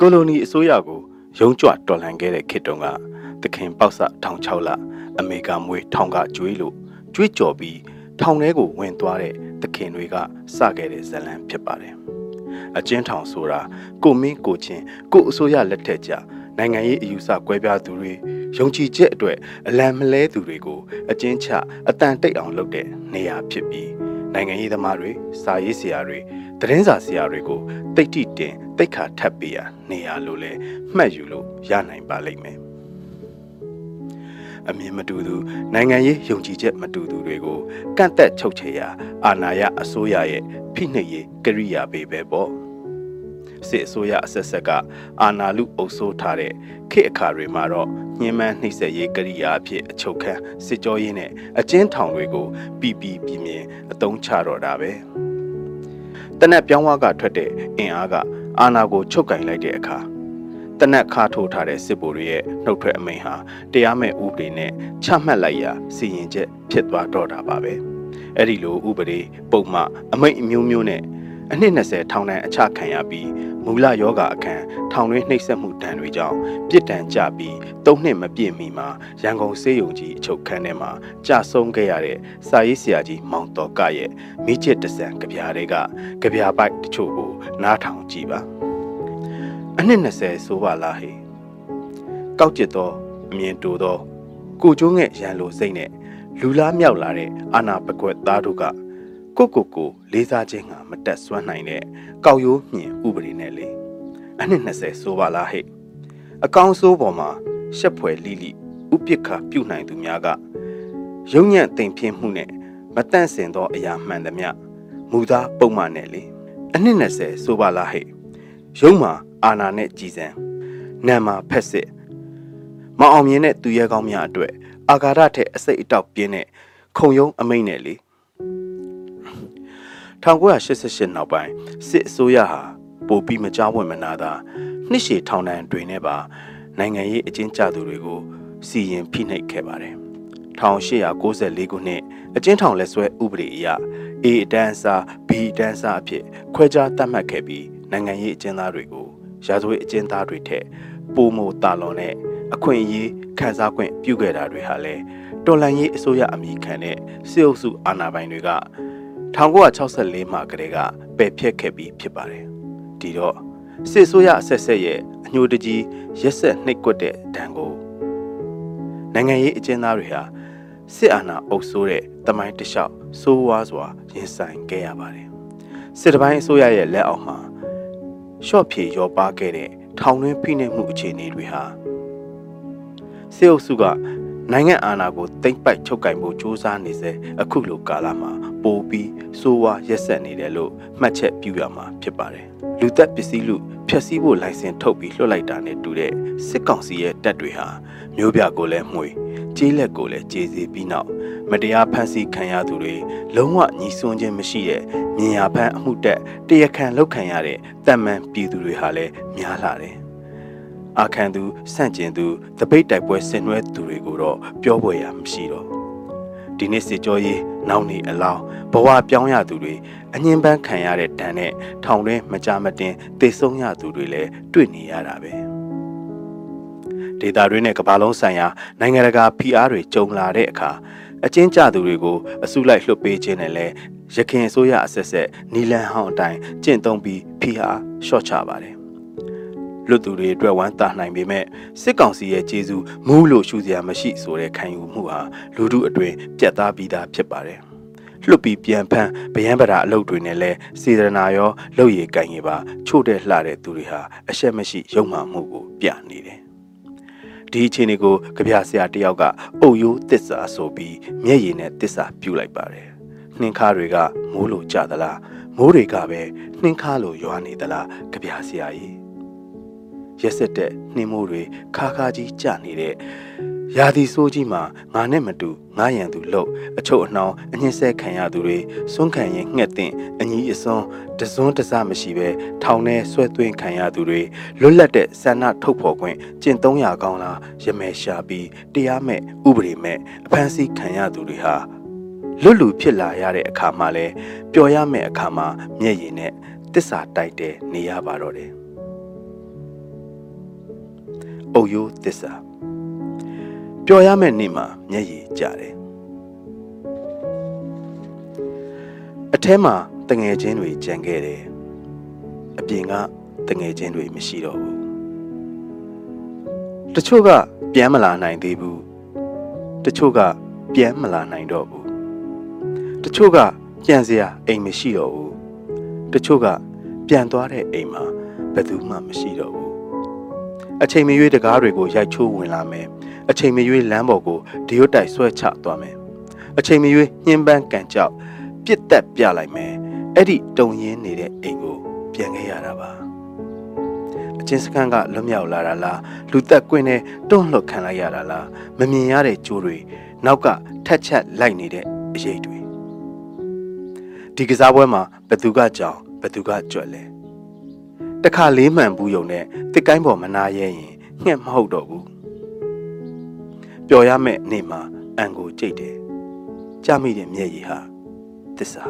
ကိုလိုနီအစိုးရကိုရုံးကြွတော်လှန်ခဲ့တဲ့ခေတ်တုန်းကသခင်ပေါက်ဆထောင်6လအမေကမွေးထောင်ကကျွေးလို့ကျွေးကြော်ပြီးထောင်ထဲကိုဝင်သွားတဲ့သခင်တွေကစခဲ့တဲ့ဇလံဖြစ်ပါတယ်။အကျဉ်းထောင်ဆိုတာကိုမင်းကိုချင်းကိုအစိုးရလက်ထက်ကြ နိုင်ငံရေးအယူဆကွဲပြားသူတွေယုံကြည်ချက်အတွက်အလံမလဲသူတွေကိုအကျဉ်းချအတန်တိတ်အောင်လုပ်တဲ့နေရာဖြစ်ပြီးနိုင်ငံရေးသမားတွေစာရေးဆရာတွေသတင်းစာဆရာတွေကိုတိတ်တိတင်တိတ်ခါထပ်ပေးရနေရလို့လဲမှတ်ယူလို့ရနိုင်ပါလိမ့်မယ်အမြင်မတူသူနိုင်ငံရေးယုံကြည်ချက်မတူသူတွေကိုကန့်သက်ချုပ်ချယ်ရာအာဏာရအစိုးရရဲ့ဖိနှိပ်ရေးကရိယာပေပဲပေါ့ စစ်အစိုးရအဆက်ဆက်ကအာဏာလူအုပ်ဆိုးထားတဲ့ခေတ်အခါတွေမှာတော့ညှဉ်းပန်းနှိပ်စက်ရေးကရိယာအဖြစ်အချုပ်ခန်းစစ်ကြောရေးနဲ့အကျဉ်းထောင်တွေကိုပြည်ပြည်ပြင်းပြင်းအသုံးချတော့တာပဲတနက်ပြောင်းဝါကထွက်တဲ့အင်အားကအာဏာကိုချုပ်ကင်လိုက်တဲ့အခါတနက်ခါထိုးထားတဲ့စစ်ဗိုလ်တွေရဲ့နှုတ်ထွက်အမိန့်ဟာတရားမဲ့ဥပဒေနဲ့ချမှတ်လိုက်ရာစီရင်ချက်ဖြစ်သွားတော့တာပါပဲအဲ့ဒီလိုဥပဒေပုံမှန်အမိန့်အမျိုးမျိုးနဲ့အနှစ်20ထောင်ဒဏ်အချခံရပြီး မူလယောဂအခန်းထောင်တွင်းနှိပ်စက်မှုတန်တွေကြောင့်ပြစ်ဒဏ်ကြပြီး၃နှစ်မပြည့်မီမှာရန်ကုန်စေယုံကြီးအချုပ်ခန်းထဲမှာကြာဆုံးခဲ့ရတဲ့စာရေးဆရာကြီးမောင်တော်ကရဲ့မိချစ်တဆန်ကြပြားတွေကကြပြားပိုက်တချို့ကိုနားထောင်ကြည့်ပါအနှစ်20ဆိုပါလားဟေကောက်ကျစ်သောအမြင်တူသောကိုကျိုးငဲ့ရန်လိုစိတ်နဲ့လူလားမြောက်လာတဲ့အာနာပကွက်သားတို့က ကိုကိုကိုလေးစားခြင်းကမတက်ဆွမ်းနိုင်တဲ့ကောက်ရိုးမြင်ဥပဒေနဲ့လေအနှစ်20ဆိုပါလားဟဲ့အကောင်ဆိုးပေါ်မှာရှက်ဖွယ်လိလိဥပိ္ပခပြုတ်နိုင်သူများကရုံညံ့တိမ်ပြင်းမှုနဲ့မတန့်စင်သောအရာမှန်သမျှမူသားပုံမှန်နဲ့လေအနှစ်20ဆိုပါလားဟဲ့ရုံမှာအာနာနဲ့ကြည်စံနာမှာဖက်စစ်မအောင်မြင်တဲ့သူရဲကောင်းများအတွက်အာဃာတထက်အစိတ်အတောက်ပြင်းတဲ့ခုံယုံအမိတ်နဲ့လေ 1988နောက်ပိုင်းစစ်အစိုးရဟာပိုပြီးမကြောက်ဝင်မနာတာနှစ်ရှည်ထောင်ဒဏ်တွေနဲ့ပါနိုင်ငံရေးအကျဉ်းချသူတွေကိုစီရင်ဖိနှိပ်ခဲ့ပါတယ်1894ခုနှစ်အကျဉ်းထောင်လက်ဆွဲဥပဒေအရ A အတန်းအစား B အတန်းအစားအဖြစ်ခွဲခြားသတ်မှတ်ခဲ့ပြီးနိုင်ငံရေးအကျဉ်းသားတွေကိုရာဇဝတ်အကျဉ်းသားတွေထက်ပိုမိုတာလွန်တဲ့အခွင့်အရေးခံစား권ပြုခဲ့တာတွေဟာလည်းတော်လန်ရေးအစိုးရအမိခံတဲ့စစ်အုပ်စုအာဏာပိုင်တွေက 1964မှာကတည်းကပယ်ဖျက်ခဲ့ပြီးဖြစ်ပါတယ်။ဒီတော့စစ်ဆိုးရအဆက်ဆက်ရဲ့အညှိုတကြီးရက်ဆက်နှိပ်ကွက်တဲ့ဒဏ်ကိုနိုင်ငံရေးအကျဉ်းသားတွေဟာစစ်အာဏာအုပ်စိုးတဲ့တမိုင်းတလျှောက်စိုးဝါးစွာရင်ဆိုင်ခဲ့ရပါတယ်။စစ်တပိုင်းအစိုးရရဲ့လက်အောက်မှာရှော့ဖြေရောပါခဲ့တဲ့ထောင်တွင်းဖိနှိပ်မှုအခြေအနေတွေဟာစစ်အုပ်စုကနိုင်ငံအာဏာကိုတိမ့်ပိုက်ချုပ်ကင်ဖို့ကြိုးစားနေစေအခုလိုကာလမှာပိုပြီး စိုးဝါရက်ဆက်နေတယ်လို့မှတ်ချက်ပြုရမှာဖြစ်ပါတယ်။လူသက်ပစ္စည်းလူဖျက်ဆီးဖို့လိုင်စင်ထုတ်ပြီးလွှတ်လိုက်တာနဲ့တူတဲ့စစ်ကောင်စီရဲ့တပ်တွေဟာမျိုးပြကိုလည်းမှွေကြေးလက်ကိုလည်းကြေစီပြီးနောက်မတရားဖမ်းဆီးခံရသူတွေလုံးဝညီစွန်းခြင်းမရှိတဲ့မြင်ရဖမ်းအမှုတက်တရခံလောက်ခံရတဲ့တန်မှန်ပြည်သူတွေဟာလည်းများလာတယ်။အာခံသူဆန့်ကျင်သူတပိတ်တိုက်ပွဲဆင်နွှဲသူတွေကိုတော့ပြောပွဲရမရှိတော့ဒီနေ့စစ်ကြောရေး နောက်နေအလောင်းဘဝပြောင်းရသူတွေအငင်းပန်းခံရတဲ့ဒဏ်နဲ့ထောင်တွင်းမကြမတင်တေဆုံးရသူတွေလည်းတွေ့နေရတာပဲဒေတာတွေနဲ့ကမ္ဘာလုံးဆိုင်ရာနိုင်ငံတကာဖိအားတွေကြုံလာတဲ့အခါအချင်းကြသူတွေကိုအစုလိုက်လွှတ်ပေးခြင်းနဲ့လည်းရခင်အစိုးရအဆက်ဆက်နီလန်ဟောင်းအတိုင်းကျင့်သုံးပြီးဖိအားလျှော့ချပါတယ် လွတ်သူတွေအတွက်ဝမ်းသာနိုင်ပေမဲ့စစ်ကောင်စီရဲ့ကျေးဇူးမူးလို့ရှူစရာမရှိဆိုတဲ့ခံယူမှုဟာလူထုအတွင်းပြတ်သားပြီးသားဖြစ်ပါတယ်။လွတ်ပြီးပြန်ဖမ်းဗယံပရာအလုပ်တွေနဲ့လဲစေတနာရောလုပ်ရည်ကင်ရပါချို့တဲ့လှတဲ့သူတွေဟာအရှက်မရှိယုံမှမှုကိုပြနေတယ်။ဒီအခြေအနေကိုကြပြဆရာတယောက်ကအုပ်ရိုးတစ္ဆာဆိုပြီးမျက်ရည်နဲ့တစ္ဆာပြုတ်လိုက်ပါတယ်။နှင်းခါတွေကမိုးလိုကြသလားမိုးတွေကပဲနှင်းခါလိုရွာနေသလားကြပြဆရာကြီး ရက်ဆက်တဲ့နှင်းမိုးတွေခါခါကြီးကျနေတဲ့ရာသီဆိုးကြီးမှာငါနဲ့မတူငါရန်သူလှုပ်အချုပ်အနှောင်းအညှင်းဆဲခံရသူတွေစွန့်ခံရင်ငှက်တဲ့အညီအစွန်းတစွန်းတစမရှိပဲထောင်ထဲဆွဲသွင်းခံရသူတွေလွတ်လပ်တဲ့ဆန္ဒထုတ်ဖော်ခွင့်ကျင့်300ကောင်းလားရမဲရှာပြီးတရားမဲ့ဥပဒေမဲ့အဖမ်းဆီးခံရသူတွေဟာလွတ်လူဖြစ်လာရတဲ့အခါမှာလဲပျော်ရမယ့်အခါမှာမျက်ရည်နဲ့တစ္ဆာတိုက်တဲ့နေရပါတော့တယ်။ အုတ်ရိုးတစ္ဆာပျော်ရမယ့်နေ့မှာမျက်ရည်ကျတယ်။အထဲမှာတငယ်ချင်းတွေကြံခဲ့တယ်။အပြင်ကတငယ်ချင်းတွေမရှိတော့ဘူး။တချို့ကပြန်မလာနိုင်သေးဘူး။တချို့ကပြန်မလာနိုင်တော့ဘူး။တချို့ကပြန်စရာအိမ်မရှိတော့ဘူး။တချို့ကပြန်သွားတဲ့အိမ်မှာဘယ်သူမှမရှိတော့ဘူး။ အချိန်မရွေးတကားတွေကိုရိုက်ချိုးဝင်လာမယ်။အချိန်မရွေးလမ်းပေါ်ကိုဒီရွတ်တိုက်ဆွဲချသွားမယ်။အချိန်မရွေးညှင်းပန်းကန်ကြောက်ပြစ်တက်ပြလိုက်မယ်။အဲ့ဒီတုံရင်းနေတဲ့အိမ်ကိုပြန်ခဲ့ရတာပါ။အချင်းစခန်းကလွတ်မြောက်လာတာလားလူသက်ကွင်းနဲ့တွန့်လှုပ်ခံလိုက်ရတာလားမမြင်ရတဲ့ကြိုးတွေနောက်ကထက်ချက်လိုက်နေတဲ့အရေးတွေဒီကစားပွဲမှာဘသူကကြောင်ဘသူကကြွက်လဲ တခါလေးမှန်ဘူးယုံနဲ့တစ်ကိုင်းပေါ်မနာရဲရင်ငှက်မဟုတ်တော့ဘူးပျော်ရမယ့်နေ့မှာအန်ကိုကြိတ်တယ်ကြမိတဲ့မျက်ရည်ဟာသစ္စာ